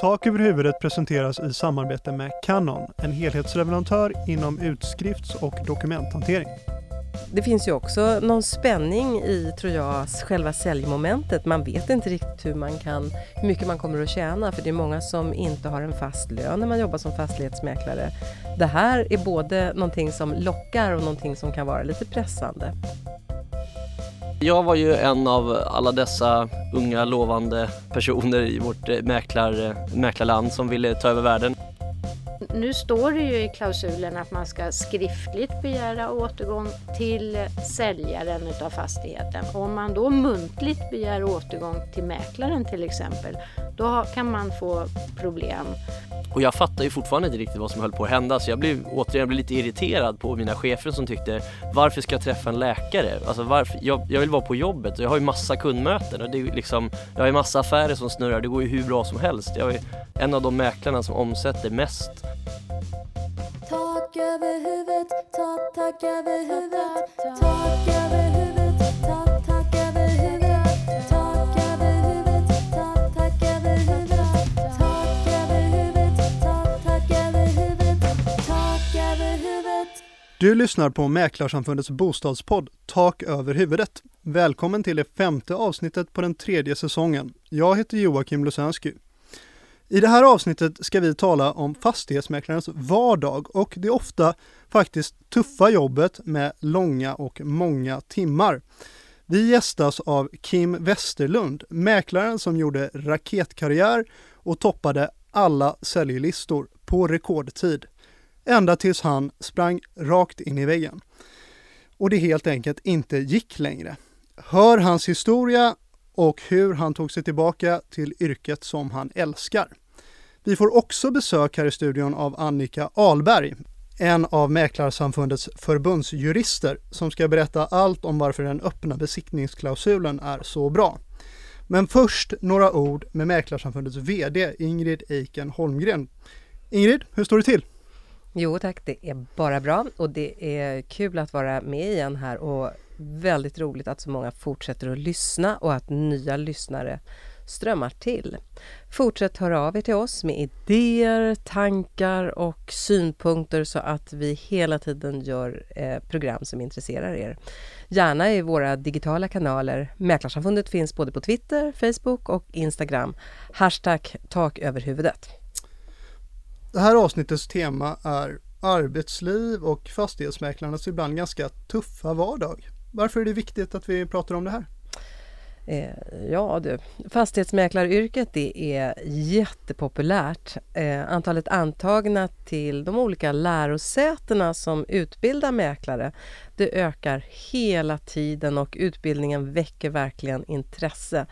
Tak över huvudet presenteras i samarbete med Canon, en helhetsleverantör inom utskrifts och dokumenthantering. Det finns ju också någon spänning i, tror jag, själva säljmomentet. Man vet inte riktigt hur, man kan, hur mycket man kommer att tjäna för det är många som inte har en fast lön när man jobbar som fastighetsmäklare. Det här är både någonting som lockar och någonting som kan vara lite pressande. Jag var ju en av alla dessa unga lovande personer i vårt eh, mäklar, eh, mäklarland som ville ta över världen. Nu står det ju i klausulen att man ska skriftligt begära återgång till säljaren utav fastigheten. Om man då muntligt begär återgång till mäklaren till exempel, då kan man få problem. Och jag fattar ju fortfarande inte riktigt vad som höll på att hända så jag blev återigen blev lite irriterad på mina chefer som tyckte varför ska jag träffa en läkare? Alltså varför? Jag, jag vill vara på jobbet och jag har ju massa kundmöten och det är liksom, jag har ju massa affärer som snurrar, det går ju hur bra som helst. Jag är en av de mäklarna som omsätter mest. Tak över huvudet, tak, tak över huvudet, tak över huvudet, tak, tak över huvudet, tak över huvudet, tak, tak över huvudet, tak över huvudet, tak, tak över huvudet, tak över huvudet. Du lyssnar på Mäklarsamfundets bostadspodd Tak över huvudet. Välkommen till det femte avsnittet på den tredje säsongen. Jag heter Joakim Lusensky. I det här avsnittet ska vi tala om fastighetsmäklarens vardag och det ofta faktiskt tuffa jobbet med långa och många timmar. Vi gästas av Kim Westerlund, mäklaren som gjorde raketkarriär och toppade alla säljlistor på rekordtid. Ända tills han sprang rakt in i väggen. Och det helt enkelt inte gick längre. Hör hans historia och hur han tog sig tillbaka till yrket som han älskar. Vi får också besök här i studion av Annika Alberg, en av Mäklarsamfundets förbundsjurister som ska berätta allt om varför den öppna besiktningsklausulen är så bra. Men först några ord med Mäklarsamfundets VD Ingrid Eiken Holmgren. Ingrid, hur står det till? Jo tack, det är bara bra och det är kul att vara med igen här och väldigt roligt att så många fortsätter att lyssna och att nya lyssnare strömmar till. Fortsätt höra av er till oss med idéer, tankar och synpunkter så att vi hela tiden gör eh, program som intresserar er. Gärna i våra digitala kanaler. Mäklarsamfundet finns både på Twitter, Facebook och Instagram. Hashtag tak över huvudet. Det här avsnittets tema är arbetsliv och fastighetsmäklarnas ibland ganska tuffa vardag. Varför är det viktigt att vi pratar om det här? Eh, ja du, fastighetsmäklaryrket det är jättepopulärt. Eh, antalet antagna till de olika lärosätena som utbildar mäklare det ökar hela tiden och utbildningen väcker verkligen intresse.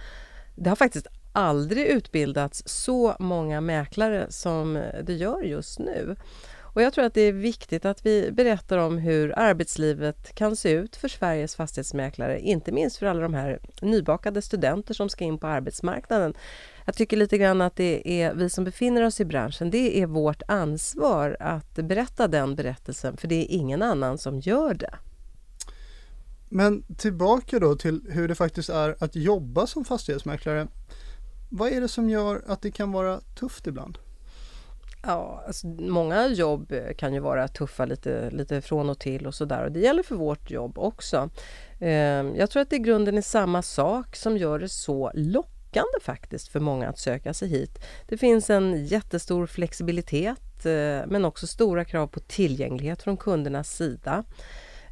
Det har faktiskt aldrig utbildats så många mäklare som det gör just nu. Och jag tror att det är viktigt att vi berättar om hur arbetslivet kan se ut för Sveriges fastighetsmäklare, inte minst för alla de här nybakade studenter som ska in på arbetsmarknaden. Jag tycker lite grann att det är vi som befinner oss i branschen, det är vårt ansvar att berätta den berättelsen, för det är ingen annan som gör det. Men tillbaka då till hur det faktiskt är att jobba som fastighetsmäklare. Vad är det som gör att det kan vara tufft ibland? Ja, alltså, många jobb eh, kan ju vara tuffa lite, lite från och till och sådär och det gäller för vårt jobb också. Ehm, jag tror att det i grunden är samma sak som gör det så lockande faktiskt för många att söka sig hit. Det finns en jättestor flexibilitet eh, men också stora krav på tillgänglighet från kundernas sida.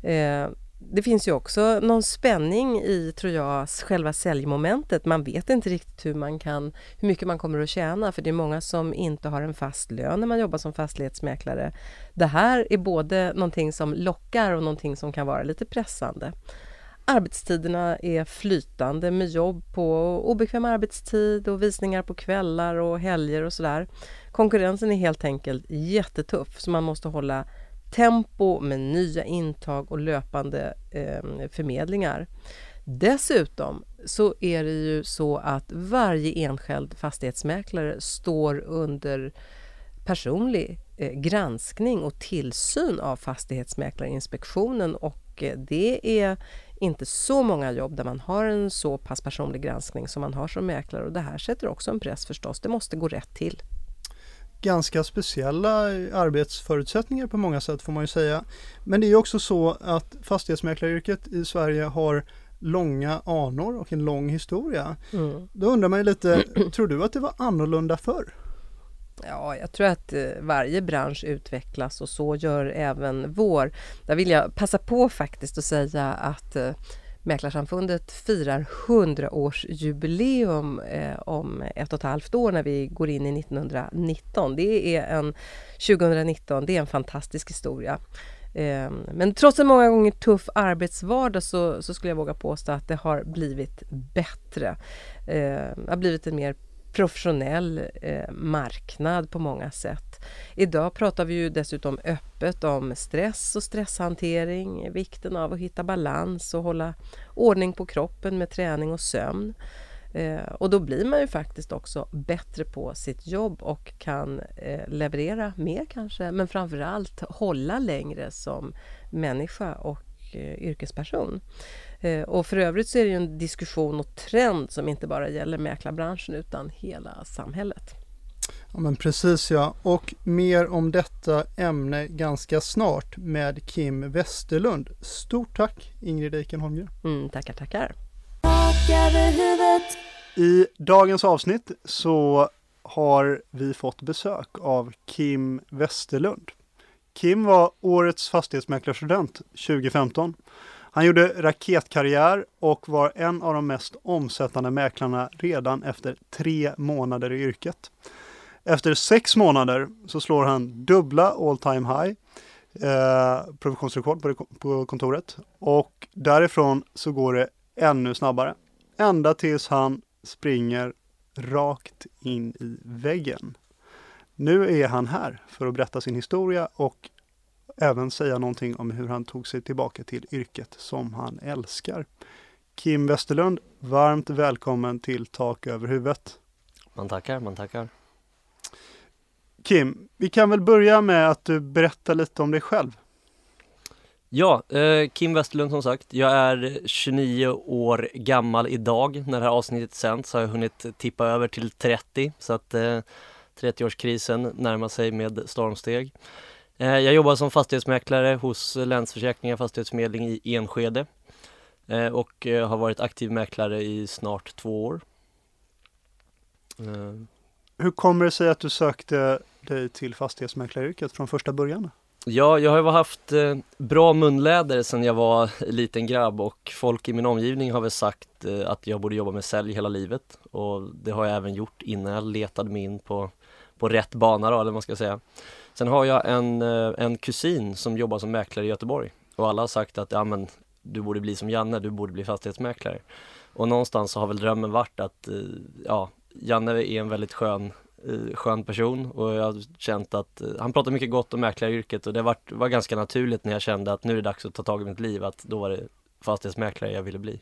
Ehm, det finns ju också någon spänning i, tror jag, själva säljmomentet. Man vet inte riktigt hur, man kan, hur mycket man kommer att tjäna för det är många som inte har en fast lön när man jobbar som fastighetsmäklare. Det här är både någonting som lockar och någonting som kan vara lite pressande. Arbetstiderna är flytande med jobb på obekväm arbetstid och visningar på kvällar och helger och sådär. Konkurrensen är helt enkelt jättetuff så man måste hålla tempo med nya intag och löpande eh, förmedlingar. Dessutom så är det ju så att varje enskild fastighetsmäklare står under personlig eh, granskning och tillsyn av Fastighetsmäklarinspektionen och eh, det är inte så många jobb där man har en så pass personlig granskning som man har som mäklare och det här sätter också en press förstås. Det måste gå rätt till. Ganska speciella arbetsförutsättningar på många sätt får man ju säga. Men det är ju också så att fastighetsmäklaryrket i Sverige har långa anor och en lång historia. Mm. Då undrar man ju lite, tror du att det var annorlunda förr? Ja, jag tror att eh, varje bransch utvecklas och så gör även vår. Där vill jag passa på faktiskt att säga att eh, Mäklarsamfundet firar 100-årsjubileum eh, om ett och ett halvt år när vi går in i 1919. Det är en 2019, det är en fantastisk historia. Eh, men trots en många gånger tuff arbetsvardag så, så skulle jag våga påstå att det har blivit bättre. Eh, det har blivit en mer professionell eh, marknad på många sätt. Idag pratar vi ju dessutom öppet om stress och stresshantering, vikten av att hitta balans och hålla ordning på kroppen med träning och sömn. Eh, och då blir man ju faktiskt också bättre på sitt jobb och kan eh, leverera mer kanske, men framförallt hålla längre som människa och eh, yrkesperson. Eh, och för övrigt så är det ju en diskussion och trend som inte bara gäller mäklarbranschen utan hela samhället. Ja men precis ja, och mer om detta ämne ganska snart med Kim Westerlund. Stort tack Ingrid Eiken Holmgren. Mm, tackar, tackar. I dagens avsnitt så har vi fått besök av Kim Westerlund. Kim var årets fastighetsmäklarstudent 2015. Han gjorde raketkarriär och var en av de mest omsättande mäklarna redan efter tre månader i yrket. Efter sex månader så slår han dubbla all time high, eh, provisionsrekord på, det- på kontoret och därifrån så går det ännu snabbare. Ända tills han springer rakt in i väggen. Nu är han här för att berätta sin historia och även säga någonting om hur han tog sig tillbaka till yrket som han älskar. Kim Westerlund, varmt välkommen till Tak över huvudet. Man tackar, man tackar. Kim, vi kan väl börja med att du berättar lite om dig själv. Ja, eh, Kim Westerlund som sagt. Jag är 29 år gammal idag. När det här avsnittet sänds har jag hunnit tippa över till 30 så att eh, 30-årskrisen närmar sig med stormsteg. Eh, jag jobbar som fastighetsmäklare hos Länsförsäkringar Fastighetsförmedling i Enskede eh, och eh, har varit aktiv mäklare i snart två år. Hur kommer det sig att du sökte dig till fastighetsmäklaryrket från första början? Ja, jag har haft bra munläder sedan jag var liten grabb och folk i min omgivning har väl sagt att jag borde jobba med sälj hela livet och det har jag även gjort innan jag letade mig in på, på rätt bana då, eller vad man ska säga. Sen har jag en, eh, en kusin som jobbar som mäklare i Göteborg och alla har sagt att ja, men, du borde bli som Janne, du borde bli fastighetsmäklare. Och någonstans så har väl drömmen varit att eh, ja, Janne är en väldigt skön eh, skön person och jag har känt att han pratar mycket gott om mäklaryrket och det var, var ganska naturligt när jag kände att nu är det dags att ta tag i mitt liv att då var det fastighetsmäklare jag ville bli.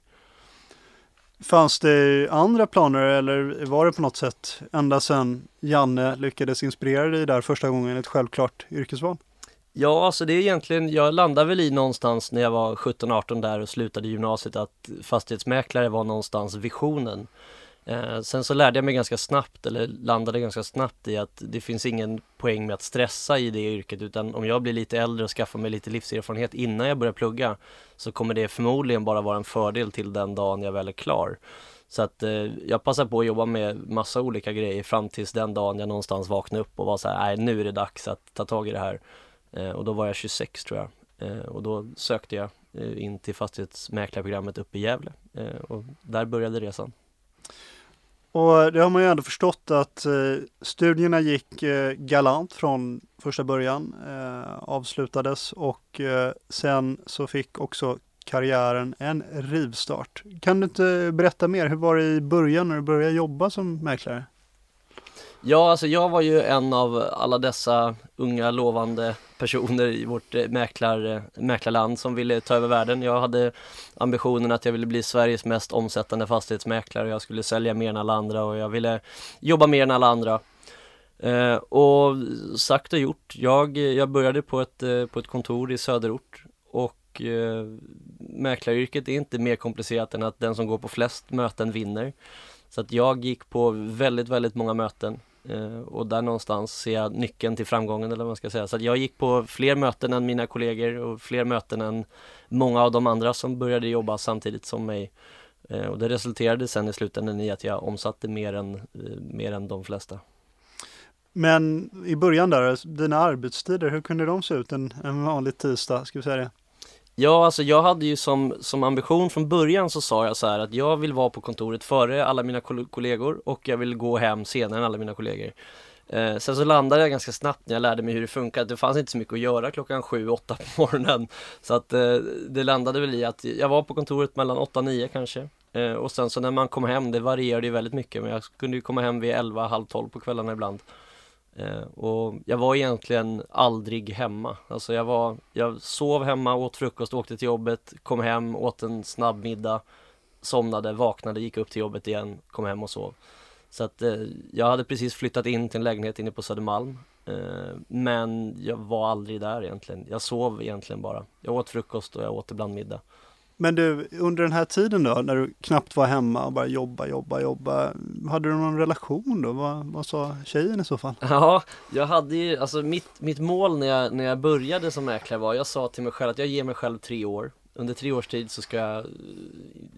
Fanns det andra planer eller var det på något sätt ända sedan Janne lyckades inspirera dig där första gången ett självklart yrkesval? Ja, alltså det är egentligen, jag landade väl i någonstans när jag var 17-18 där och slutade gymnasiet att fastighetsmäklare var någonstans visionen. Eh, sen så lärde jag mig ganska snabbt, eller landade ganska snabbt i att det finns ingen poäng med att stressa i det yrket utan om jag blir lite äldre och skaffar mig lite livserfarenhet innan jag börjar plugga så kommer det förmodligen bara vara en fördel till den dagen jag väl är klar. Så att eh, jag passar på att jobba med massa olika grejer fram tills den dagen jag någonstans vaknar upp och var så här, nej nu är det dags att ta tag i det här. Eh, och då var jag 26 tror jag. Eh, och då sökte jag eh, in till fastighetsmäklarprogrammet uppe i Gävle. Eh, och där började resan. Och det har man ju ändå förstått att eh, studierna gick eh, galant från första början, eh, avslutades och eh, sen så fick också karriären en rivstart. Kan du inte berätta mer, hur var det i början när du började jobba som mäklare? Ja, alltså jag var ju en av alla dessa unga lovande personer i vårt eh, mäklar, eh, mäklarland som ville ta över världen. Jag hade ambitionen att jag ville bli Sveriges mest omsättande fastighetsmäklare. och Jag skulle sälja mer än alla andra och jag ville jobba mer än alla andra. Eh, och sagt och gjort. Jag, jag började på ett, eh, på ett kontor i söderort och eh, mäklaryrket är inte mer komplicerat än att den som går på flest möten vinner. Så att jag gick på väldigt, väldigt många möten Eh, och där någonstans ser jag nyckeln till framgången eller vad man ska säga. Så att jag gick på fler möten än mina kollegor och fler möten än många av de andra som började jobba samtidigt som mig. Eh, och det resulterade sen i slutändan i att jag omsatte mer än, eh, mer än de flesta. Men i början där, alltså, dina arbetstider, hur kunde de se ut en, en vanlig tisdag? Ska vi säga det? Ja, alltså jag hade ju som, som ambition från början så sa jag så här att jag vill vara på kontoret före alla mina kollegor och jag vill gå hem senare än alla mina kollegor. Eh, sen så landade jag ganska snabbt när jag lärde mig hur det funkar. Det fanns inte så mycket att göra klockan 7-8 på morgonen. Så att eh, det landade väl i att jag var på kontoret mellan 8-9 kanske. Eh, och sen så när man kom hem, det varierade ju väldigt mycket, men jag kunde ju komma hem vid 11, halv 12 på kvällarna ibland. Eh, och jag var egentligen aldrig hemma. Alltså jag var, jag sov hemma, åt frukost, åkte till jobbet, kom hem, åt en snabb middag, somnade, vaknade, gick upp till jobbet igen, kom hem och sov. Så att eh, jag hade precis flyttat in till en lägenhet inne på Södermalm. Eh, men jag var aldrig där egentligen. Jag sov egentligen bara. Jag åt frukost och jag åt ibland middag. Men du, under den här tiden då, när du knappt var hemma och bara jobba, jobba, jobba. Hade du någon relation då? Vad, vad sa tjejen i så fall? Ja, jag hade ju, alltså mitt, mitt mål när jag, när jag började som mäklare var, jag sa till mig själv att jag ger mig själv tre år. Under tre års tid så ska jag eh,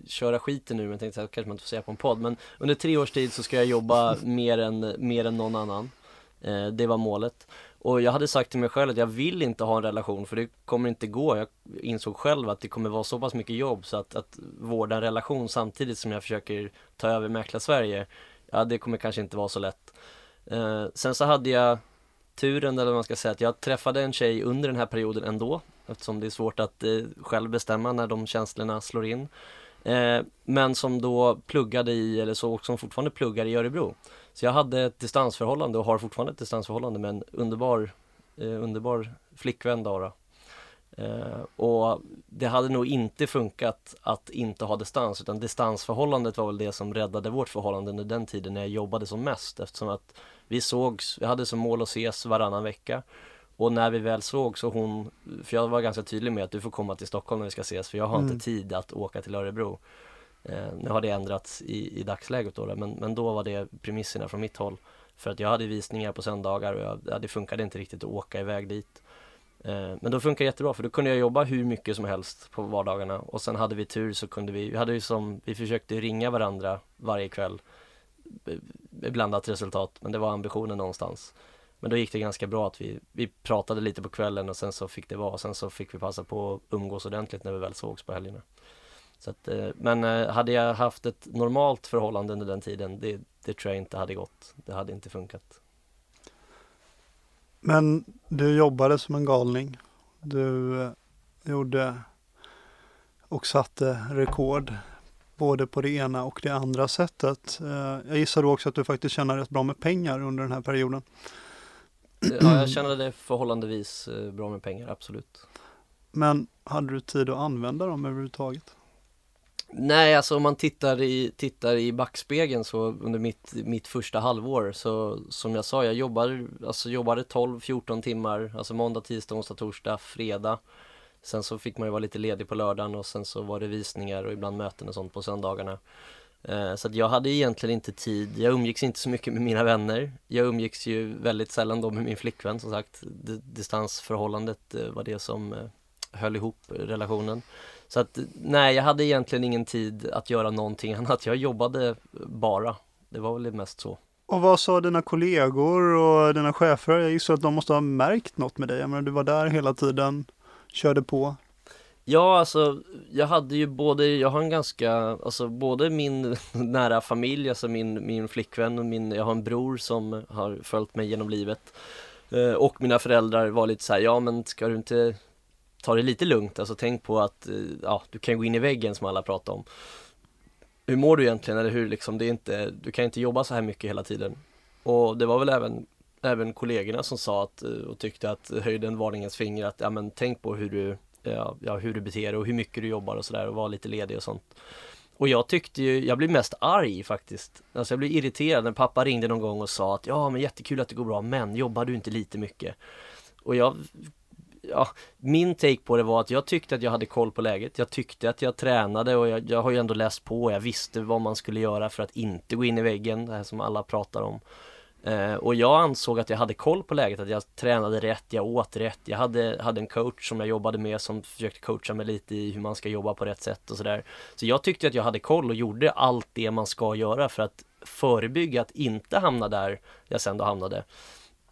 köra skiten nu, men jag tänkte att kanske man inte får säga på en podd, men under tre års tid så ska jag jobba mer än, mer än någon annan. Eh, det var målet. Och jag hade sagt till mig själv att jag vill inte ha en relation för det kommer inte gå. Jag insåg själv att det kommer vara så pass mycket jobb så att, att vårda en relation samtidigt som jag försöker ta över Mäkla Sverige, ja det kommer kanske inte vara så lätt. Eh, sen så hade jag turen, eller vad man ska säga, att jag träffade en tjej under den här perioden ändå eftersom det är svårt att eh, själv bestämma när de känslorna slår in. Eh, men som då pluggade i, eller så, som fortfarande pluggar i Örebro. Så jag hade ett distansförhållande och har fortfarande ett distansförhållande med en underbar, eh, underbar flickvän Dara. Eh, och det hade nog inte funkat att inte ha distans utan distansförhållandet var väl det som räddade vårt förhållande under den tiden när jag jobbade som mest eftersom att vi sågs, vi hade som mål att ses varannan vecka och när vi väl såg så hon, för jag var ganska tydlig med att du får komma till Stockholm när vi ska ses för jag har Mm. inte tid att åka till Örebro. Eh, nu har det ändrats i, i dagsläget då, men, men då var det premisserna från mitt håll. För att jag hade visningar på söndagar och jag, ja, det funkade inte riktigt att åka iväg dit. Eh, men då funkar det jättebra för då kunde jag jobba hur mycket som helst på vardagarna och sen hade vi tur så kunde vi, vi hade ju som, vi försökte ringa varandra varje kväll. Blandat resultat, men det var ambitionen någonstans. Men då gick det ganska bra att vi, vi pratade lite på kvällen och sen så fick det vara och sen så fick vi passa på att umgås ordentligt när vi väl sågs på helgerna. Så att, eh, men eh, hade jag haft ett normalt förhållande under den tiden, det, det tror jag inte hade gått. Det hade inte funkat. Men du jobbade som en galning. Du eh, gjorde och satte rekord både på det ena och det andra sättet. Jag gissar då också att du faktiskt tjänade rätt bra med pengar under den här perioden. Ja, jag det förhållandevis bra med pengar, absolut. Men hade du tid att använda dem överhuvudtaget? Nej, alltså om man tittar i, tittar i backspegeln så under mitt, mitt första halvår så som jag sa, jag jobbade, alltså jobbade 12-14 timmar, alltså måndag, tisdag, onsdag, torsdag, fredag. Sen så fick man ju vara lite ledig på lördagen och sen så var det visningar och ibland möten och sånt på söndagarna. Eh, Så att jag hade egentligen inte tid, jag umgicks inte så mycket med mina vänner. Jag umgicks ju väldigt sällan då med min flickvän som sagt. D- Distansförhållandet eh, var det som eh, höll ihop relationen. Så att nej, jag hade egentligen ingen tid att göra någonting annat. Jag jobbade bara. Det var väl mest så. Och vad sa dina kollegor och dina chefer? Jag gissar att de måste ha märkt något med dig. Jag menar, du var där hela tiden, körde på. Ja, alltså jag hade ju både, jag har en ganska, alltså både min nära familj, alltså min, min flickvän och min, jag har en bror som har följt mig genom livet. Eh, och mina föräldrar var lite så här, ja men ska du inte ta det lite lugnt, alltså tänk på att, eh, ja du kan gå in i väggen som alla pratar om. Hur mår du egentligen, eller hur liksom, det är inte, du kan inte jobba så här mycket hela tiden. Och det var väl även, även kollegorna som sa att, eh, och tyckte att, höjde en varningens finger att, ja men tänk på hur du ja, hur du beter dig och hur mycket du jobbar och sådär och var lite ledig och sånt. Och jag tyckte ju, jag blev mest arg faktiskt. Alltså jag blev irriterad när pappa ringde någon gång och sa att ja men jättekul att det går bra men jobbar du inte lite mycket? Och jag ja, min take på det var att jag tyckte att jag hade koll på läget. Jag tyckte att jag tränade och jag, jag har ju ändå läst på. Jag visste vad man skulle göra för att inte gå in i väggen, det här som alla pratar om. Eh, och jag ansåg att jag hade koll på läget, att jag tränade rätt, jag åt rätt. Jag hade, hade en coach som jag jobbade med som försökte coacha mig lite i hur man ska jobba på rätt sätt och sådär. Så jag tyckte att jag hade koll och gjorde allt det man ska göra för att förebygga att inte hamna där jag sen då hamnade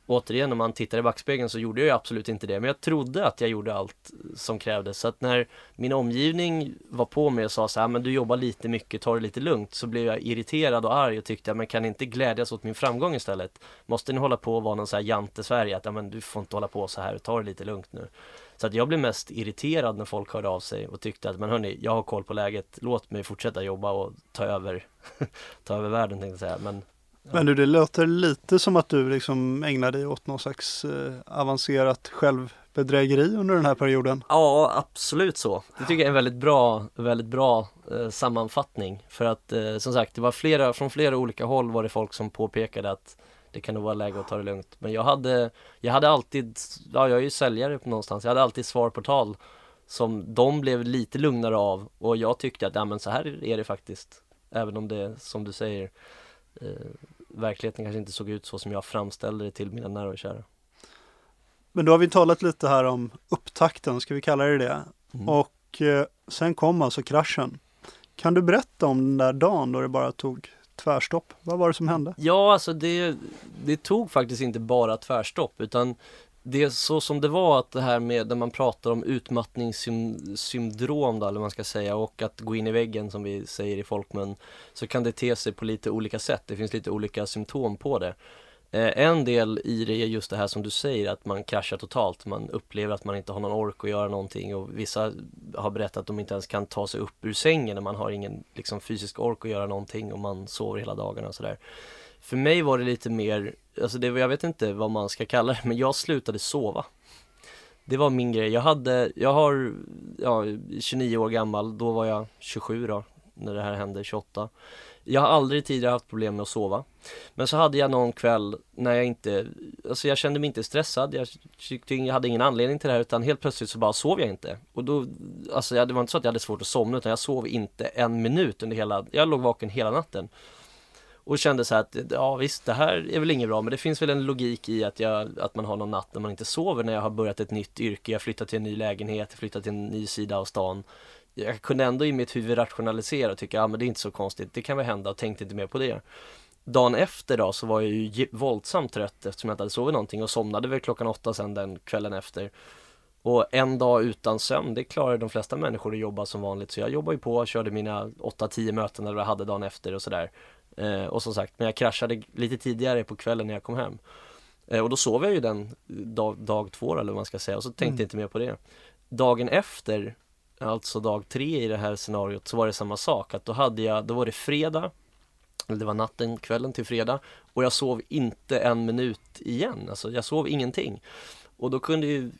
återigen om man tittar i backspegeln så gjorde jag ju absolut inte det men jag trodde att jag gjorde allt som krävdes. Så att när min omgivning var på mig och sa så här men du jobbar lite mycket, ta det lite lugnt så blev jag irriterad och arg och tyckte men kan inte glädjas åt min framgång istället? Måste ni hålla på och vara någon så här jante Sverige att ja, men du får inte hålla på så här, ta det lite lugnt nu så att jag blev mest irriterad när folk hörde av sig och tyckte att men hörni, jag har koll på läget, låt mig fortsätta jobba och ta över ta över världen tänkte jag säga. Men men du, det låter lite som att du liksom ägnar dig åt någon slags eh, avancerat självbedrägeri under den här perioden. Ja, absolut så. Det tycker jag är en väldigt bra, väldigt bra eh, sammanfattning. För att eh, som sagt, det var flera, från flera olika håll var det folk som påpekade att det kan nog vara läge att ta det lugnt. Men jag hade, jag hade alltid, ja jag är ju säljare på någonstans, jag hade alltid svar på tal som de blev lite lugnare av och jag tyckte att ja men så här är det faktiskt. Även om det, som du säger, verkligheten kanske inte såg ut så som jag framställde det till mina nära och kära. Men då har vi talat lite här om upptakten, ska vi kalla det det? Mm. Och eh, sen kom alltså kraschen. Kan du berätta om den där dagen då det bara tog tvärstopp? Vad var det som hände? Ja, alltså det, det tog faktiskt inte bara tvärstopp utan det är så som det var att det här med när man pratar om utmattningssyndrom då, eller vad man ska säga och att gå in i väggen som vi säger i folkmun så kan det te sig på lite olika sätt. Det finns lite olika symptom på det. Eh, en del i det är just det här som du säger att man kraschar totalt. Man upplever att man inte har någon ork att göra någonting och vissa har berättat att de inte ens kan ta sig upp ur sängen när man har ingen liksom, fysisk ork att göra någonting och man sover hela dagarna och sådär. För mig var det lite mer, alltså det, jag vet inte vad man ska kalla det, men jag slutade sova. Det var min grej. Jag hade, jag har, ja, 29 år gammal, då var jag 27 då, när det här hände, 28. Jag har aldrig tidigare haft problem med att sova. Men så hade jag någon kväll när jag inte, alltså jag kände mig inte stressad, jag tyckte jag hade ingen anledning till det här utan helt plötsligt så bara sov jag inte. Och då, alltså det var inte så att jag hade svårt att somna utan jag sov inte en minut under hela, jag låg vaken hela natten. Och kände så här att, ja visst det här är väl inget bra men det finns väl en logik i att, jag, att man har någon natt när man inte sover när jag har börjat ett nytt yrke, jag flyttat till en ny lägenhet, jag flyttat till en ny sida av stan. Jag kunde ändå i mitt huvud rationalisera och tycka, ja men det är inte så konstigt, det kan väl hända och tänkte inte mer på det. Dagen efter då så var jag ju våldsamt trött eftersom jag inte hade sovit någonting och somnade väl klockan åtta sen den kvällen efter. Och en dag utan sömn, det klarar de flesta människor att jobba som vanligt. Så jag jobbade ju på, körde mina 8-10 möten eller vad jag hade dagen efter och sådär. Eh, och som sagt, men jag kraschade lite tidigare på kvällen när jag kom hem. Eh, och då sov jag ju den dag, dag två eller vad man ska säga och så tänkte Mm. jag inte mer på det. Dagen efter, alltså dag tre i det här scenariot, så var det samma sak. Att då hade jag, då var det fredag, eller det var natten, kvällen till fredag och jag sov inte en minut igen. Alltså jag sov ingenting. Och då kunde ju,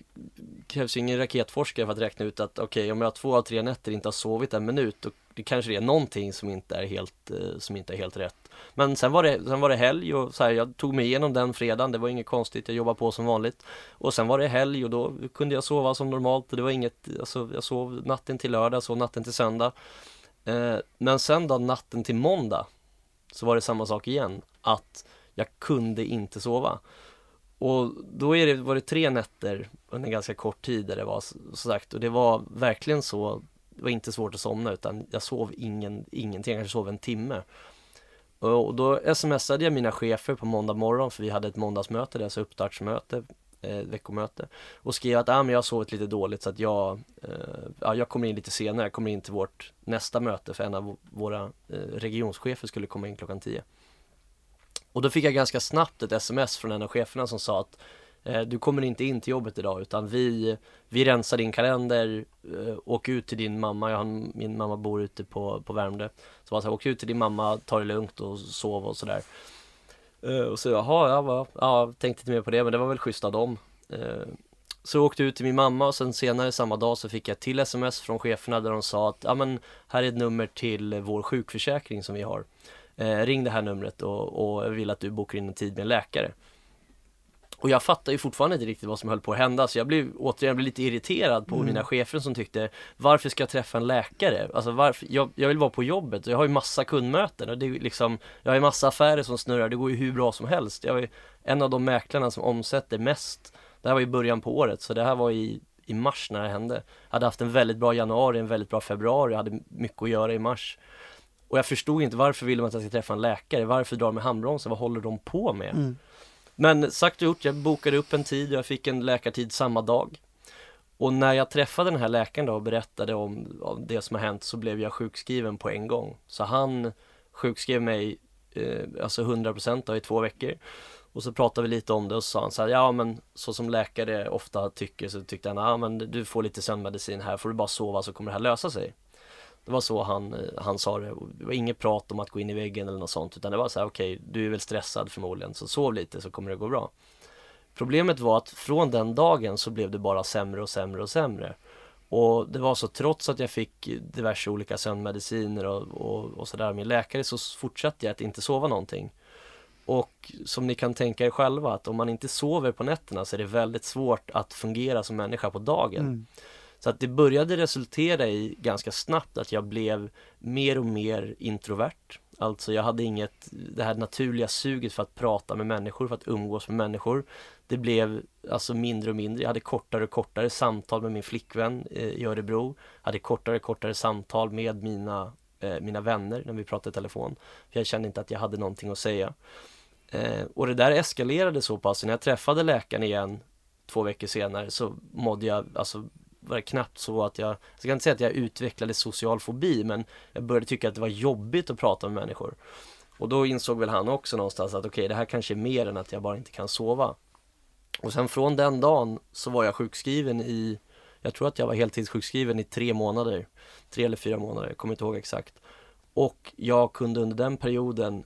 krävs ju ingen raketforskare för att räkna ut att okej, om jag två av tre nätter inte har sovit en minut, då det kanske det är någonting som inte är helt, eh, som inte är helt rätt. Men sen var det, sen var det helg och så här, jag tog mig igenom den fredagen, det var inget konstigt, jag jobbade på som vanligt. Och sen var det helg och då kunde jag sova som normalt och det var inget, alltså jag sov natten till lördag, sov natten till söndag. Eh, men sen då natten till måndag så var det samma sak igen, att jag kunde inte sova. Och då är det, var det tre nätter under ganska kort tid där det var så sagt och det var verkligen så det var inte svårt att somna utan jag sov ingen, ingenting, jag kanske sov en timme. Och då smsade jag mina chefer på måndag morgon för vi hade ett måndagsmöte, alltså uppstartsmöte, eh, veckomöte. Och skrev att ah, men jag har sovit lite dåligt så att jag, eh, ja, jag kommer in lite senare, jag kommer in till vårt nästa möte för en av våra eh, regionschefer skulle komma in klockan 10. Och då fick jag ganska snabbt ett sms från en av cheferna som sa att eh, du kommer inte in till jobbet idag utan vi, vi rensar din kalender, eh, åk ut till din mamma, jag har, min mamma bor ute på, på Värmdö. Så jag sa, åk ut till din mamma, ta det lugnt och sov och sådär. Eh, och så jaha, ja, va, ja, tänkte inte mer på det men det var väl schysst av dem. Så jag åkte ut till min mamma och sen senare samma dag så fick jag ett till sms från cheferna där de sa att ja men här är ett nummer till vår sjukförsäkring som vi har. Eh, ring det här numret och, och jag vill att du bokar in en tid med en läkare. Och jag fattar ju fortfarande inte riktigt vad som höll på att hända så jag blev återigen blev lite irriterad på Mm. mina chefer som tyckte Varför ska jag träffa en läkare? Alltså varför? Jag, jag vill vara på jobbet och jag har ju massa kundmöten och det är liksom Jag har ju massa affärer som snurrar, det går ju hur bra som helst Jag är en av de mäklarna som omsätter mest Det här var i början på året så det här var i, i mars när det hände Jag hade haft en väldigt bra januari, en väldigt bra februari, jag hade mycket att göra i mars Och jag förstod inte varför vill de att jag ska träffa en läkare? Varför drar de med handbromsen? Vad håller de på med? Mm. Men sagt och gjort, jag bokade upp en tid och jag fick en läkartid samma dag. Och när jag träffade den här läkaren då och berättade om, om det som har hänt så blev jag sjukskriven på en gång. Så han sjukskrev mig eh, alltså 100% då, i två veckor. Och så pratade vi lite om det och så sa han så här, ja men så som läkare ofta tycker så tyckte han, ja men du får lite sömnmedicin här, får du bara sova så kommer det här lösa sig. Det var så han, eh, han sa det. Det var inget prat om att gå in i väggen eller något sånt utan det var så här, okej, du är väl stressad förmodligen så sov lite så kommer det gå bra. Problemet var att från den dagen så blev det bara sämre och sämre och sämre. Och det var så trots att jag fick diverse olika sömnmediciner och, och, och sådär min läkare så fortsatte jag att inte sova någonting. Och som ni kan tänka er själva att om man inte sover på nätterna så är det väldigt svårt att fungera som människa på dagen. Mm. Så att det började resultera i ganska snabbt att jag blev mer och mer introvert. Alltså jag hade inget, det här naturliga suget för att prata med människor, för att umgås med människor. Det blev alltså mindre och mindre. Jag hade kortare och kortare samtal med min flickvän eh, i Örebro. Jag hade kortare och kortare samtal med mina, eh, mina vänner när vi pratade i telefon. För jag kände inte att jag hade någonting att säga. Eh, och det där eskalerade så pass, när jag träffade läkaren igen två veckor senare så mådde jag, alltså var det knappt så att jag, jag ska inte säga att jag utvecklade social fobi men jag började tycka att det var jobbigt att prata med människor. Och då insåg väl han också någonstans att okej det här kanske är mer än att jag bara inte kan sova. Och sen från den dagen så var jag sjukskriven i, jag tror att jag var heltidssjukskriven i tre månader. Tre eller fyra månader, jag kommer inte ihåg exakt. Och jag kunde under den perioden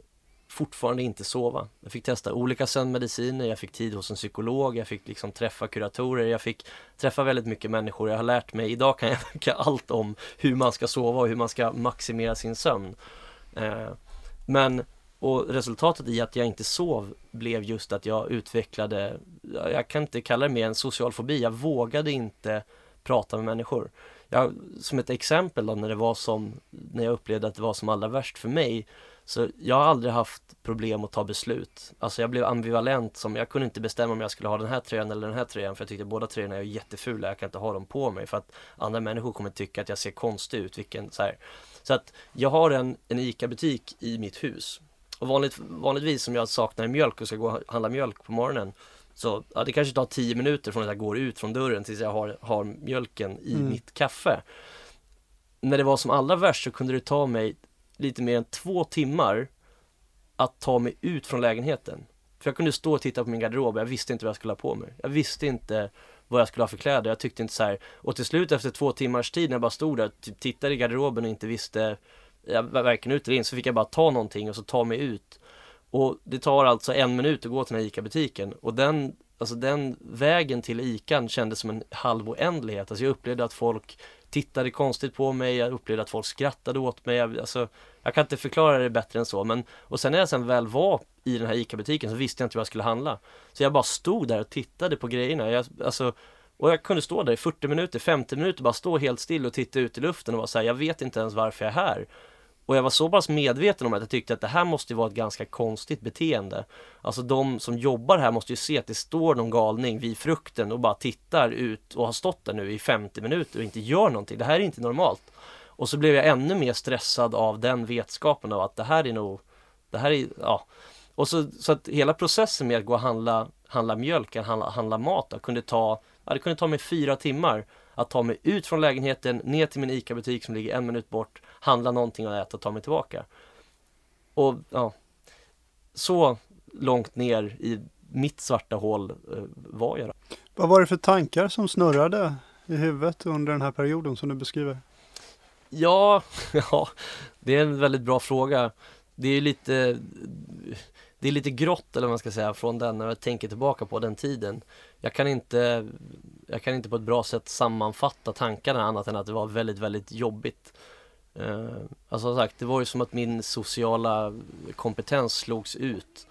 fortfarande inte sova. Jag fick testa olika sömnmediciner, jag fick tid hos en psykolog, jag fick liksom träffa kuratorer, jag fick träffa väldigt mycket människor. Jag har lärt mig, idag kan jag tänka allt om hur man ska sova och hur man ska maximera sin sömn. Eh, men, och resultatet i att jag inte sov blev just att jag utvecklade, jag kan inte kalla det mer en social fobi, jag vågade inte prata med människor. Jag, som ett exempel då när det var som, när jag upplevde att det var som allra värst för mig så jag har aldrig haft problem att ta beslut. Alltså jag blev ambivalent som, jag kunde inte bestämma om jag skulle ha den här tröjan eller den här tröjan för jag tyckte båda tröjorna är jättefula, jag kan inte ha dem på mig för att andra människor kommer tycka att jag ser konstig ut, vilken så här. Så att jag har en, en ICA-butik i mitt hus. Och vanligt, vanligtvis om jag saknar mjölk och ska gå och handla mjölk på morgonen så ja, det kanske tar 10 minuter från att jag går ut från dörren tills jag har, har mjölken i Mm. mitt kaffe. När det var som allra värst så kunde det ta mig lite mer än två timmar att ta mig ut från lägenheten. För jag kunde stå och titta på min garderob och jag visste inte vad jag skulle ha på mig. Jag visste inte vad jag skulle ha för kläder. Jag tyckte inte så här. Och till slut efter två timmars tid när jag bara stod där, typ tittade i garderoben och inte visste jag var varken ut eller in, så fick jag bara ta någonting och så ta mig ut. Och det tar alltså en minut att gå till den här ICA-butiken och den, alltså den vägen till ICAn kändes som en halv oändlighet. Alltså jag upplevde att folk tittade konstigt på mig, jag upplevde att folk skrattade åt mig. Jag, alltså, jag kan inte förklara det bättre än så. Men, och sen när jag sen väl var i den här ICA-butiken så visste jag inte vad jag skulle handla. Så jag bara stod där och tittade på grejerna. Jag, alltså, och jag kunde stå där i 40 minuter, 50 minuter, bara stå helt still och titta ut i luften och vara så här, jag vet inte ens varför jag är här. Och jag var så pass medveten om att jag tyckte att det här måste ju vara ett ganska konstigt beteende. Alltså de som jobbar här måste ju se att det står någon galning vid frukten och bara tittar ut och har stått där nu i 50 minuter och inte gör någonting. Det här är inte normalt. Och så blev jag ännu mer stressad av den vetskapen av att det här är nog, det här är, ja. Och så, så att hela processen med att gå och handla, handla mjölk, handla, handla mat då, kunde ta, ja, det kunde ta mig fyra timmar att ta mig ut från lägenheten, ner till min ICA-butik som ligger en minut bort, handla någonting att äta och ta mig tillbaka. Och ja, så långt ner i mitt svarta hål eh, var jag. Då. Vad var det för tankar som snurrade i huvudet under den här perioden som du beskriver? Ja, ja, det är en väldigt bra fråga. Det är lite det är lite grått eller vad man ska säga från den när jag tänker tillbaka på den tiden. Jag kan inte jag kan inte på ett bra sätt sammanfatta tankarna annat än att det var väldigt, väldigt jobbigt. Eh, alltså som sagt, det var ju som att min sociala kompetens slogs ut.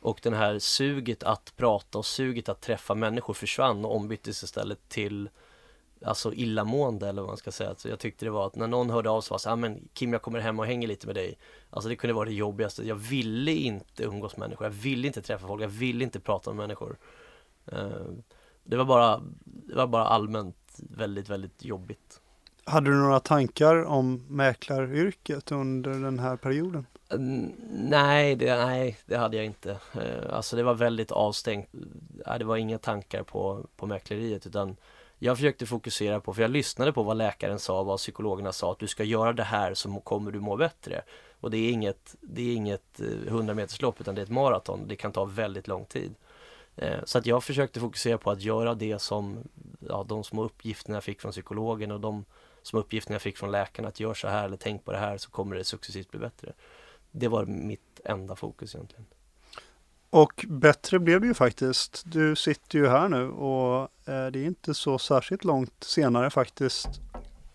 Och den här suget att prata och suget att träffa människor försvann och ombyttes istället till Alltså illamående eller vad man ska säga. Så jag tyckte det var att när någon hörde av sig var så här, ah, men Kim jag kommer hem och hänger lite med dig. Alltså det kunde vara det jobbigaste. Jag ville inte umgås med människor. Jag ville inte träffa folk. Jag ville inte prata med människor. Eh, det var bara, det var bara allmänt väldigt, väldigt jobbigt. Hade du några tankar om mäklaryrket under den här perioden? Mm, Nej det, nej, det hade jag inte. Eh, Alltså det var väldigt avstängt. Nej, Det var inga tankar på, på mäkleriet utan jag försökte fokusera på, för jag lyssnade på vad läkaren sa, vad psykologerna sa, att du ska göra det här så kommer du må bättre. Och det är inget, det är inget eh, 100 meterslopp utan det är ett maraton. Det kan ta väldigt lång tid. Eh, så att jag försökte fokusera på att göra det som, ja, de små uppgifterna jag fick från psykologen och de små uppgifterna jag fick från läkarna, att gör så här eller tänk på det här så kommer det successivt bli bättre. Det var mitt enda fokus egentligen. Och bättre blev det ju faktiskt. Du sitter ju här nu och eh, det är inte så särskilt långt senare faktiskt.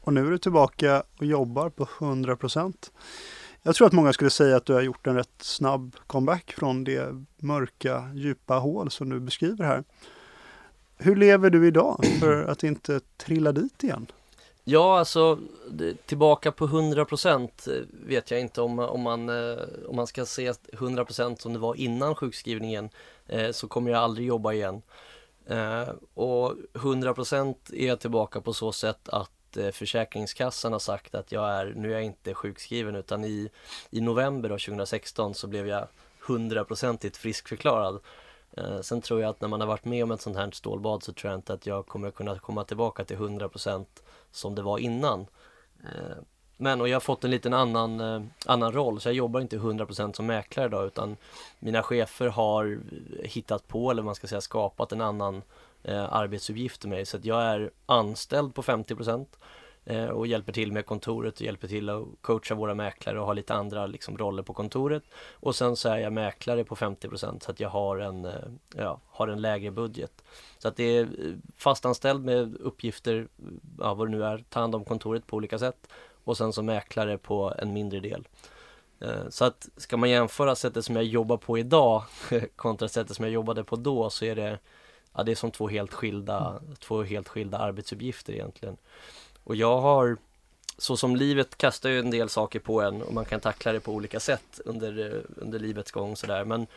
Och nu är du tillbaka och jobbar på 100 procent. Jag tror att många skulle säga att du har gjort en rätt snabb comeback från det mörka, djupa hål som du beskriver här. Hur lever du idag för att inte trilla dit igen? Ja, alltså tillbaka på 100% eh, vet jag inte om, om, man, eh, om man ska se 100% som det var innan sjukskrivningen eh, så kommer jag aldrig jobba igen. Och 100% är jag tillbaka på så sätt att Eh, Försäkringskassan har sagt att jag är, nu är jag inte sjukskriven utan i, i november 2016 så blev jag 100% friskförklarad. Eh, Sen tror jag att när man har varit med om ett sånt här stålbad så tror jag inte att jag kommer kunna komma tillbaka till 100% som det var innan. Eh, Men och jag har fått en liten annan, eh, annan roll så jag jobbar inte 100% som mäklare idag utan mina chefer har hittat på eller man ska säga skapat en annan eh, med mig så att jag är anställd på 50% eh, och hjälper till med kontoret och hjälper till att coacha våra mäklare och ha lite andra liksom, roller på kontoret. Och sen så är jag mäklare på 50% så att jag har en, eh, ja, har en lägre budget. Så att det är eh, fastanställd med uppgifter, ja, vad det nu är, ta hand om kontoret på olika sätt och sen som mäklare på en mindre del. Eh, så att ska man jämföra sättet som jag jobbar på idag kontra sättet som jag jobbade på då så är det Ja det är som två helt skilda, två helt skilda arbetsuppgifter egentligen. Och jag har så som livet kastar ju en del saker på en och man kan tackla det på olika sätt under, eh, under livets gång sådär men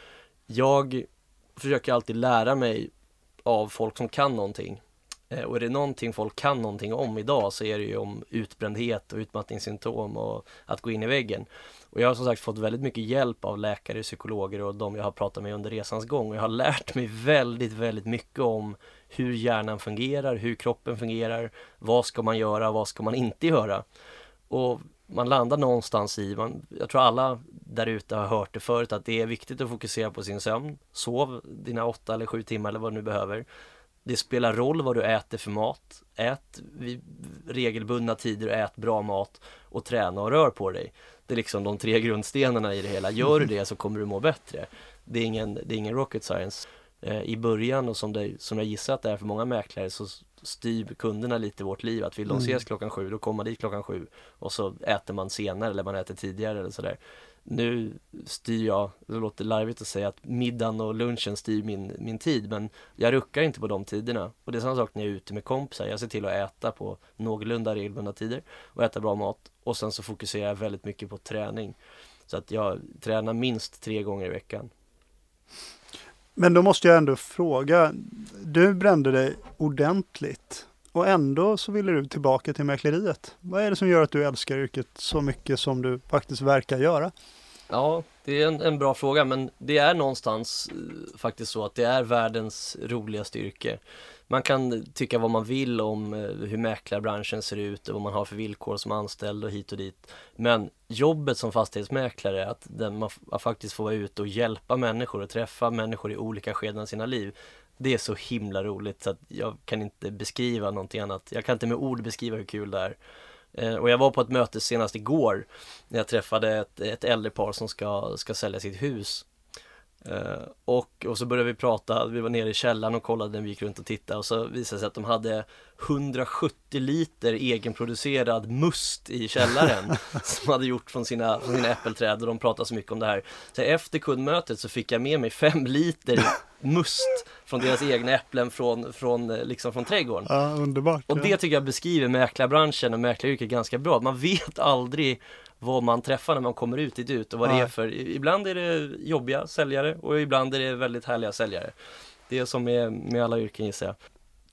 jag försöker alltid lära mig av folk som kan någonting. Eh, och är det någonting folk kan någonting om idag så är det ju om utbrändhet och utmattningssymptom och att gå in i väggen. Och jag har som sagt fått väldigt mycket hjälp av läkare, psykologer och de jag har pratat med under resans gång. Och jag har lärt mig väldigt, väldigt mycket om hur hjärnan fungerar, hur kroppen fungerar, vad ska man göra, vad ska man inte göra. Och man landar någonstans i, man, jag tror alla där ute har hört det förut, att det är viktigt att fokusera på sin sömn. Sov dina åtta eller sju timmar eller vad du nu behöver. Det spelar roll vad du äter för mat. Ät vid regelbundna tider och ät bra mat och träna och rör på dig. Det är liksom de tre grundstenarna i det hela. Gör du det så kommer du må bättre. Det är ingen, det är ingen rocket science. Eh, I början och som, det, som jag gissar att det är för många mäklare så styr kunderna lite vårt liv. Att vill de Mm. ses klockan sju, då kommer man dit klockan sju. Och så äter man senare eller man äter tidigare eller sådär. Nu styr jag, det låter larvigt att säga att middagen och lunchen styr min, min tid men jag ruckar inte på de tiderna. Och det är samma sak när jag är ute med kompisar. Jag ser till att äta på någorlunda regelbundna tider och äta bra mat. Och sen så fokuserar jag väldigt mycket på träning. Så att jag tränar minst tre gånger i veckan. Men då måste jag ändå fråga, du brände dig ordentligt och ändå så ville du tillbaka till mäkleriet. Vad är det som gör att du älskar yrket så mycket som du faktiskt verkar göra? Ja, det är en, en bra fråga men det är någonstans eh, faktiskt så att det är världens roligaste yrke. Man kan tycka vad man vill om eh, hur mäklarbranschen ser ut och vad man har för villkor som anställd och hit och dit. Men jobbet som fastighetsmäklare, att den, man, man faktiskt få vara ute och hjälpa människor och träffa människor i olika skeden av sina liv. Det är så himla roligt så att jag kan inte beskriva någonting annat. Jag kan inte med ord beskriva hur kul det är. Eh, och jag var på ett möte senast igår när jag träffade ett, ett äldre par som ska, ska sälja sitt hus. Eh, och, och så började vi prata, vi var nere i källaren och kollade vi gick runt och tittade och så visade det sig att de hade 170 liter egenproducerad must i källaren som de hade gjort från sina, från sina äppelträd och de pratade så mycket om det här. Så efter kundmötet så fick jag med mig 5 liter must från deras egna äpplen från, från, eh, liksom från trädgården. Ja, underbart. Och det tycker jag beskriver mäklarbranschen och mäklaryrket ganska bra. Man vet aldrig vad man träffar när man kommer ut dit ut och vad det Nej. är för, ibland är det jobbiga säljare och ibland är det väldigt härliga säljare. Det är som är med alla yrken gissar jag.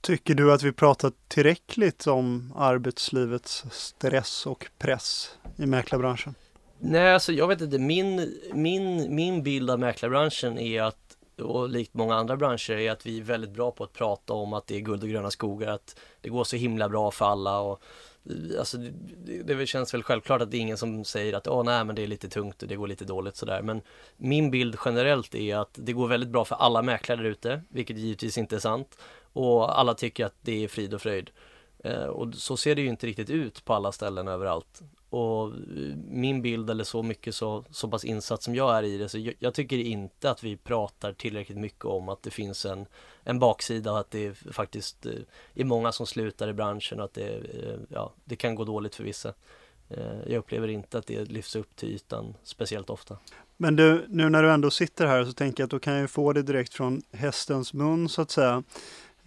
Tycker du att vi pratat tillräckligt om arbetslivets stress och press i mäklarbranschen? Nej, alltså jag vet inte, min, min, min bild av mäklarbranschen är att och likt många andra branscher är att vi är väldigt bra på att prata om att det är guld och gröna skogar, att det går så himla bra för alla och Alltså det, det, känns väl självklart att det är ingen som säger att åh nej men det är lite tungt och det går lite dåligt sådär. Men Min bild generellt är att det går väldigt bra för alla mäklare där ute vilket givetvis inte är sant och alla tycker att det är frid och fröjd. Eh, och så ser det ju inte riktigt ut på alla ställen överallt och min bild eller så mycket så, så pass insatt som jag är i det så jag, jag tycker inte att vi pratar tillräckligt mycket om att det finns en, en baksida och att det faktiskt eh, är många som slutar i branschen och att det, eh, ja, det kan gå dåligt för vissa. Eh, jag upplever inte att det lyfts upp till ytan speciellt ofta. Men du, nu när du ändå sitter här så tänker jag att då kan jag ju få det direkt från hästens mun så att säga.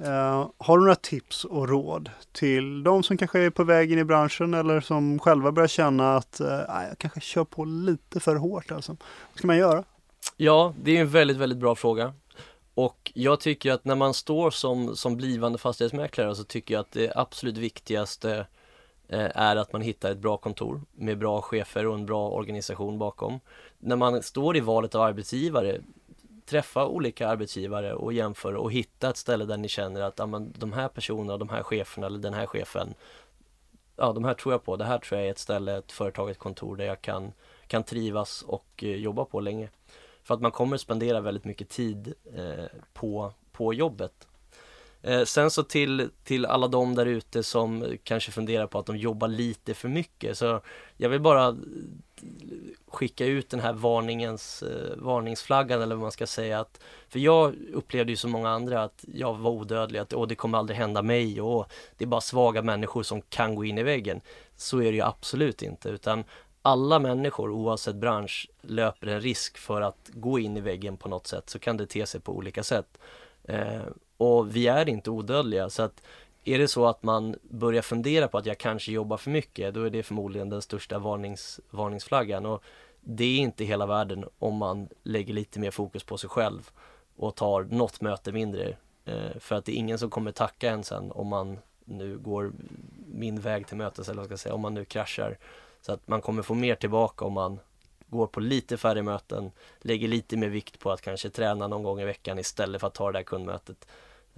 Eh, har du några tips och råd till de som kanske är på väg in i branschen eller som själva börjar känna att eh, jag kanske kör på lite för hårt alltså. Vad ska man göra? Ja, det är en väldigt, väldigt bra fråga. Och jag tycker att när man står som, som blivande fastighetsmäklare så tycker jag att det absolut viktigaste eh, är att man hittar ett bra kontor med bra chefer och en bra organisation bakom. När man står i valet av arbetsgivare, träffa olika arbetsgivare och jämföra och hitta ett ställe där ni känner att ja, men, de här personerna, de här cheferna eller den här chefen, ja de här tror jag på, det här tror jag är ett ställe, ett företag, ett kontor där jag kan, kan trivas och eh, jobba på länge. För att man kommer spendera väldigt mycket tid eh, på, på jobbet. Eh, sen så till, till alla de där ute som kanske funderar på att de jobbar lite för mycket. Så jag vill bara eh, skicka ut den här varningens, eh, varningsflaggan eller vad man ska säga. Att, för jag upplevde ju som många andra att jag var odödlig, att Åh, det kommer aldrig hända mig och det är bara svaga människor som kan gå in i väggen. Så är det ju absolut inte utan alla människor oavsett bransch löper en risk för att gå in i väggen på något sätt så kan det te sig på olika sätt. Eh, och vi är inte odödliga så att är det så att man börjar fundera på att jag kanske jobbar för mycket då är det förmodligen den största varnings, varningsflaggan och det är inte hela världen om man lägger lite mer fokus på sig själv och tar något möte mindre. Eh, för att det är ingen som kommer tacka en sen om man nu går min väg till mötes eller vad ska jag säga, om man nu kraschar. Så att man kommer få mer tillbaka om man går på lite färre möten, lägger lite mer vikt på att kanske träna någon gång i veckan istället för att ta det där kundmötet.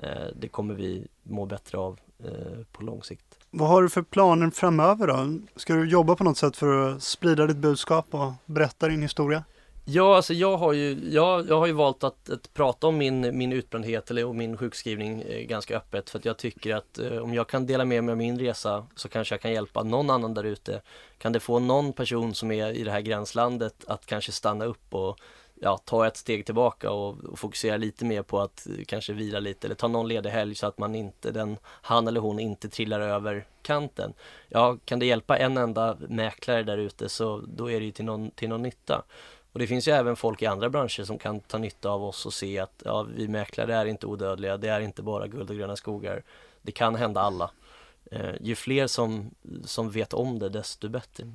Eh, det kommer vi må bättre av eh, på lång sikt. Vad har du för planer framöver då? Ska du jobba på något sätt för att sprida ditt budskap och berätta din historia? Ja, alltså jag har ju, jag, jag har ju valt att, att prata om min, min utbrändhet eller och min sjukskrivning eh, ganska öppet för att jag tycker att eh, om jag kan dela med mig av min resa så kanske jag kan hjälpa någon annan där ute. Kan det få någon person som är i det här gränslandet att kanske stanna upp och ja, ta ett steg tillbaka och, och fokusera lite mer på att kanske vila lite eller ta någon ledig helg så att man inte, den, han eller hon inte trillar över kanten. Ja, kan det hjälpa en enda mäklare där ute så då är det ju till någon, till någon nytta. Och det finns ju även folk i andra branscher som kan ta nytta av oss och se att ja, vi mäklare är inte odödliga, det är inte bara guld och gröna skogar. Det kan hända alla. Eh, ju fler som, som vet om det, desto bättre.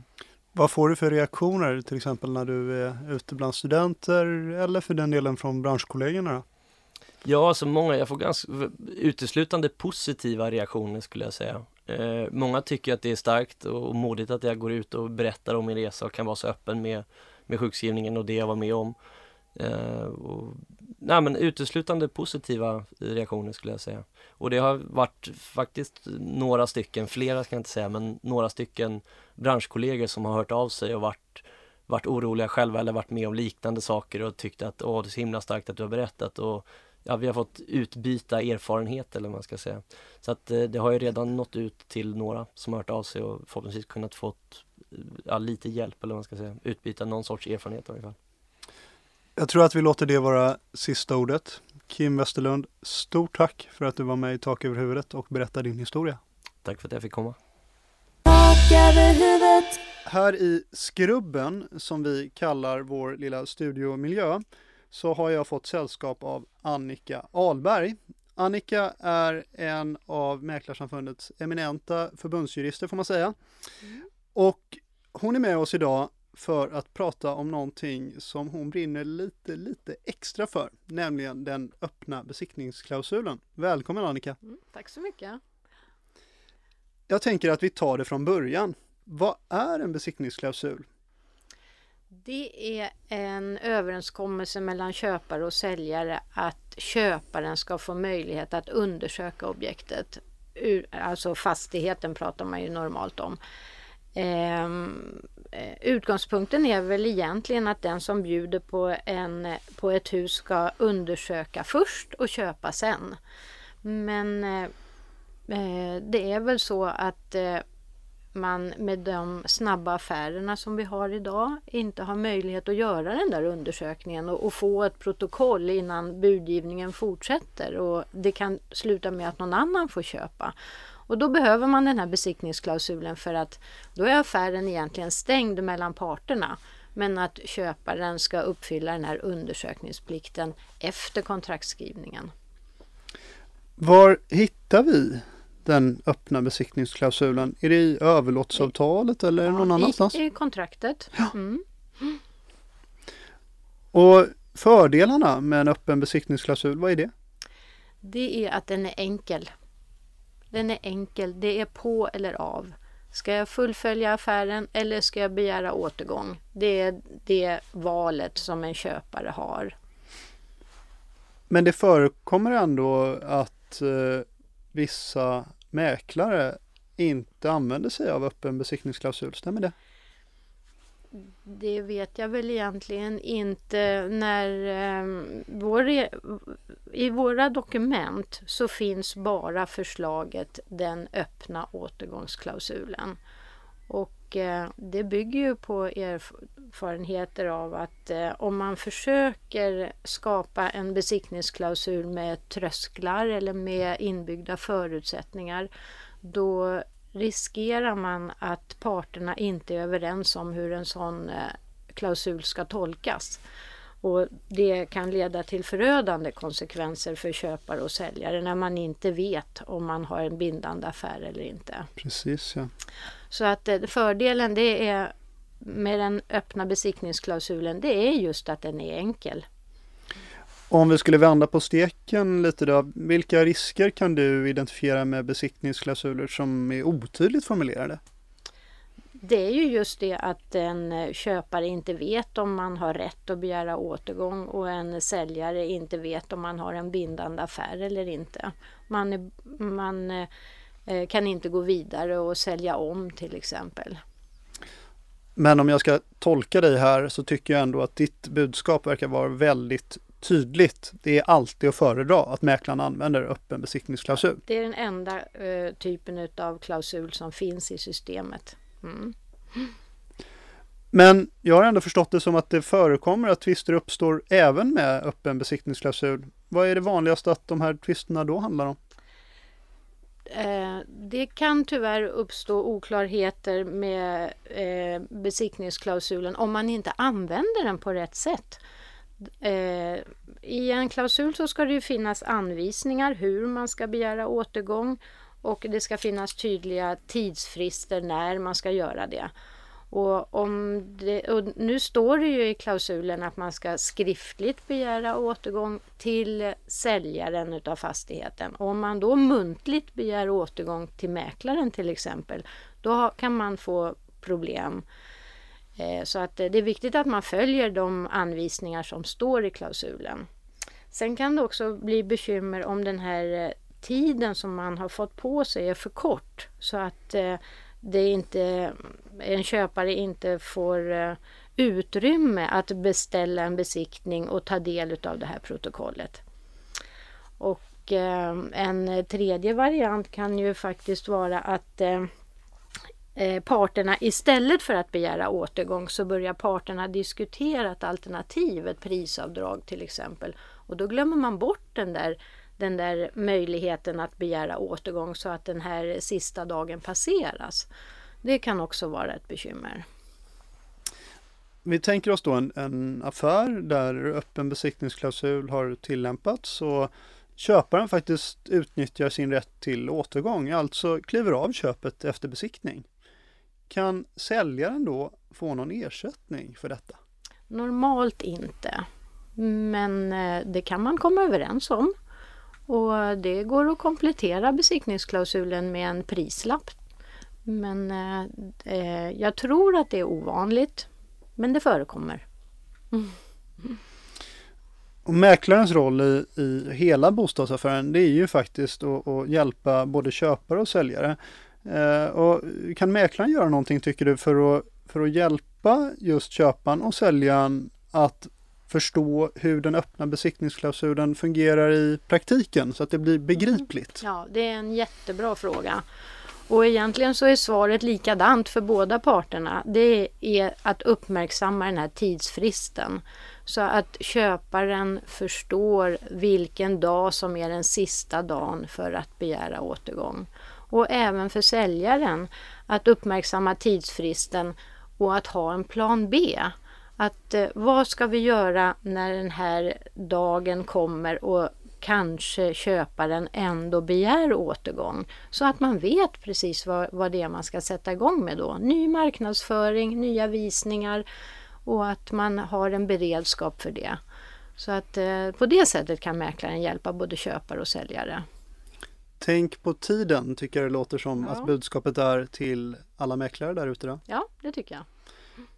Vad får du för reaktioner till exempel när du är ute bland studenter eller för den delen från branschkollegorna? Då? Ja, alltså många, jag får ganska uteslutande positiva reaktioner skulle jag säga. Eh, många tycker att det är starkt och modigt att jag går ut och berättar om min resa och kan vara så öppen med, med sjukskrivningen och det jag var med om. Eh, och, nej, men uteslutande positiva reaktioner skulle jag säga. Och det har varit faktiskt några stycken, flera ska jag inte säga, men några stycken branschkollegor som har hört av sig och varit, varit oroliga själva eller varit med om liknande saker och tyckt att åh, det är så himla starkt att du har berättat. Och, ja, vi har fått utbyta erfarenhet eller vad man ska säga. Så att eh, det har ju redan nått ut till några som har hört av sig och förhoppningsvis kunnat fått eh, ja, lite hjälp eller vad man ska säga. Utbyta någon sorts erfarenhet i alla fall. Jag tror att vi låter det vara sista ordet. Kim Westerlund, stort tack för att du var med i Tak över huvudet och berättade din historia. Tack för att jag fick komma. Här i Skrubben, som vi kallar vår lilla studiomiljö, så har jag fått sällskap av Annika Alberg. Annika är en av Mäklarsamfundets eminenta förbundsjurister får man säga. Och hon är med oss idag för att prata om någonting som hon brinner lite, lite extra för, nämligen den öppna besiktningsklausulen. Välkommen Annika! Mm, tack så mycket. Jag tänker att vi tar det från början. Vad är en besiktningsklausul? Det är en överenskommelse mellan köpare och säljare att köparen ska få möjlighet att undersöka objektet. Alltså fastigheten pratar man ju normalt om. Ehm, eh, Eh, utgångspunkten är väl egentligen att den som bjuder på, en, på ett hus ska undersöka först och köpa sen. Men eh, eh, det är väl så att eh, man med de snabba affärerna som vi har idag inte har möjlighet att göra den där undersökningen och, och få ett protokoll innan budgivningen fortsätter och det kan sluta med att någon annan får köpa. Och då behöver man den här besiktningsklausulen för att då är affären egentligen stängd mellan parterna. Men att köparen ska uppfylla den här undersökningsplikten efter kontraktskrivningen. Var hittar vi den öppna besiktningsklausulen? Är det i överlåtsavtalet eller det någon annanstans? I, I kontraktet. Mm. Och fördelarna med en öppen besiktningsklausul, vad är det? Det är att den är enkel. Den är enkel. Det är på eller av. Ska jag fullfölja affären eller ska jag begära återgång? Det är det valet som en köpare har. Men det förekommer ändå att eh, vissa mäklare inte använder sig av öppen besiktningsklausul, stämmer det? Det vet jag väl egentligen inte när eh, vår, i våra dokument så finns bara förslaget den öppna återgångsklausulen. Och eh, det bygger ju på erfarenheter av att eh, om man försöker skapa en besiktningsklausul med trösklar eller med inbyggda förutsättningar då riskerar man att parterna inte är överens om hur en sån eh, klausul ska tolkas. Och det kan leda till förödande konsekvenser för köpare och säljare när man inte vet om man har en bindande affär eller inte. Precis, ja. Så att eh, fördelen det är med den öppna besiktningsklausulen det är just att den är enkel. Om vi skulle vända på steken lite då, vilka risker kan du identifiera med besiktningsklausuler som är otydligt formulerade? Det är ju just det att en köpare inte vet om man har rätt att begära återgång och en säljare inte vet om man har en bindande affär eller inte. Man, är, man eh, kan inte gå vidare och sälja om till exempel. Men om jag ska tolka dig här så tycker jag ändå att ditt budskap verkar vara väldigt tydligt. Det är alltid att föredra att mäklaren använder öppen besiktningsklausul. Det är den enda eh, typen av klausul som finns i systemet. Mm. Men jag har ändå förstått det som att det förekommer att tvister uppstår även med öppen besiktningsklausul. Vad är det vanligaste att de här tvisterna då handlar om? Eh, det kan tyvärr uppstå oklarheter med eh, besiktningsklausulen om man inte använder den på rätt sätt. Eh, I en klausul så ska det ju finnas anvisningar hur man ska begära återgång och det ska finnas tydliga tidsfrister när man ska göra det. Och, om det, och nu står det ju i klausulen att man ska skriftligt begära återgång till säljaren utav fastigheten. Och om man då muntligt begär återgång till mäklaren till exempel, då kan man få problem. Eh, så att eh, det är viktigt att man följer de anvisningar som står i klausulen. Sen kan det också bli bekymmer om den här eh, tiden som man har fått på sig är för kort så att det inte, en köpare inte får utrymme att beställa en besiktning och ta del av det här protokollet. Och en tredje variant kan ju faktiskt vara att Eh, parterna istället för att begära återgång så börjar parterna diskutera ett alternativ, ett prisavdrag till exempel. Och då glömmer man bort den där, den där möjligheten att begära återgång så att den här sista dagen passeras. Det kan också vara ett bekymmer. Vi tänker oss då en, en affär där öppen besiktningsklausul har tillämpats och köparen faktiskt utnyttjar sin rätt till återgång, alltså kliver av köpet efter besiktning. Kan säljaren då få någon ersättning för detta? Normalt inte. Men eh, det kan man komma överens om. Och det går att komplettera besiktningsklausulen med en prislapp. Men eh, eh, jag tror att det är ovanligt. Men det förekommer. Och mäklarens roll i, i hela bostadsaffären det är ju faktiskt att, att hjälpa både köpare och säljare. Eh, och kan mäklaren göra någonting tycker du för att, för att hjälpa just köparen och säljaren att förstå hur den öppna besiktningsklausulen fungerar i praktiken så att det blir begripligt? Ja, det är en jättebra fråga. Och egentligen så är svaret likadant för båda parterna. Det är att uppmärksamma den här tidsfristen. Så att köparen förstår vilken dag som är den sista dagen för att begära återgång. Och även för säljaren att uppmärksamma tidsfristen och att ha en plan B. Att eh, vad ska vi göra när den här dagen kommer och kanske köparen ändå begär återgång. Så att man vet precis vad, vad det är man ska sätta igång med då. Ny marknadsföring, nya visningar och att man har en beredskap för det. Så att eh, på det sättet kan mäklaren hjälpa både köpare och säljare. Tänk på tiden tycker jag det låter som Ja. att budskapet är till alla mäklare där ute. Då. Ja, det tycker jag.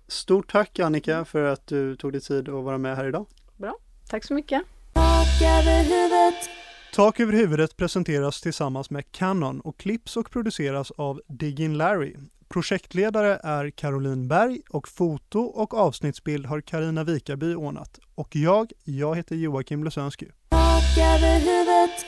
Stort tack Annika för att du tog dig tid att vara med här idag. Tack så mycket. Tak över huvudet. Tak över huvudet presenteras tillsammans med Canon och klipps och produceras av Diggin Larry. Projektledare är Caroline Berg och foto och avsnittsbild har Karina Vikaby ordnat. Och jag, jag heter Joakim Lusönsky. Tak över huvudet.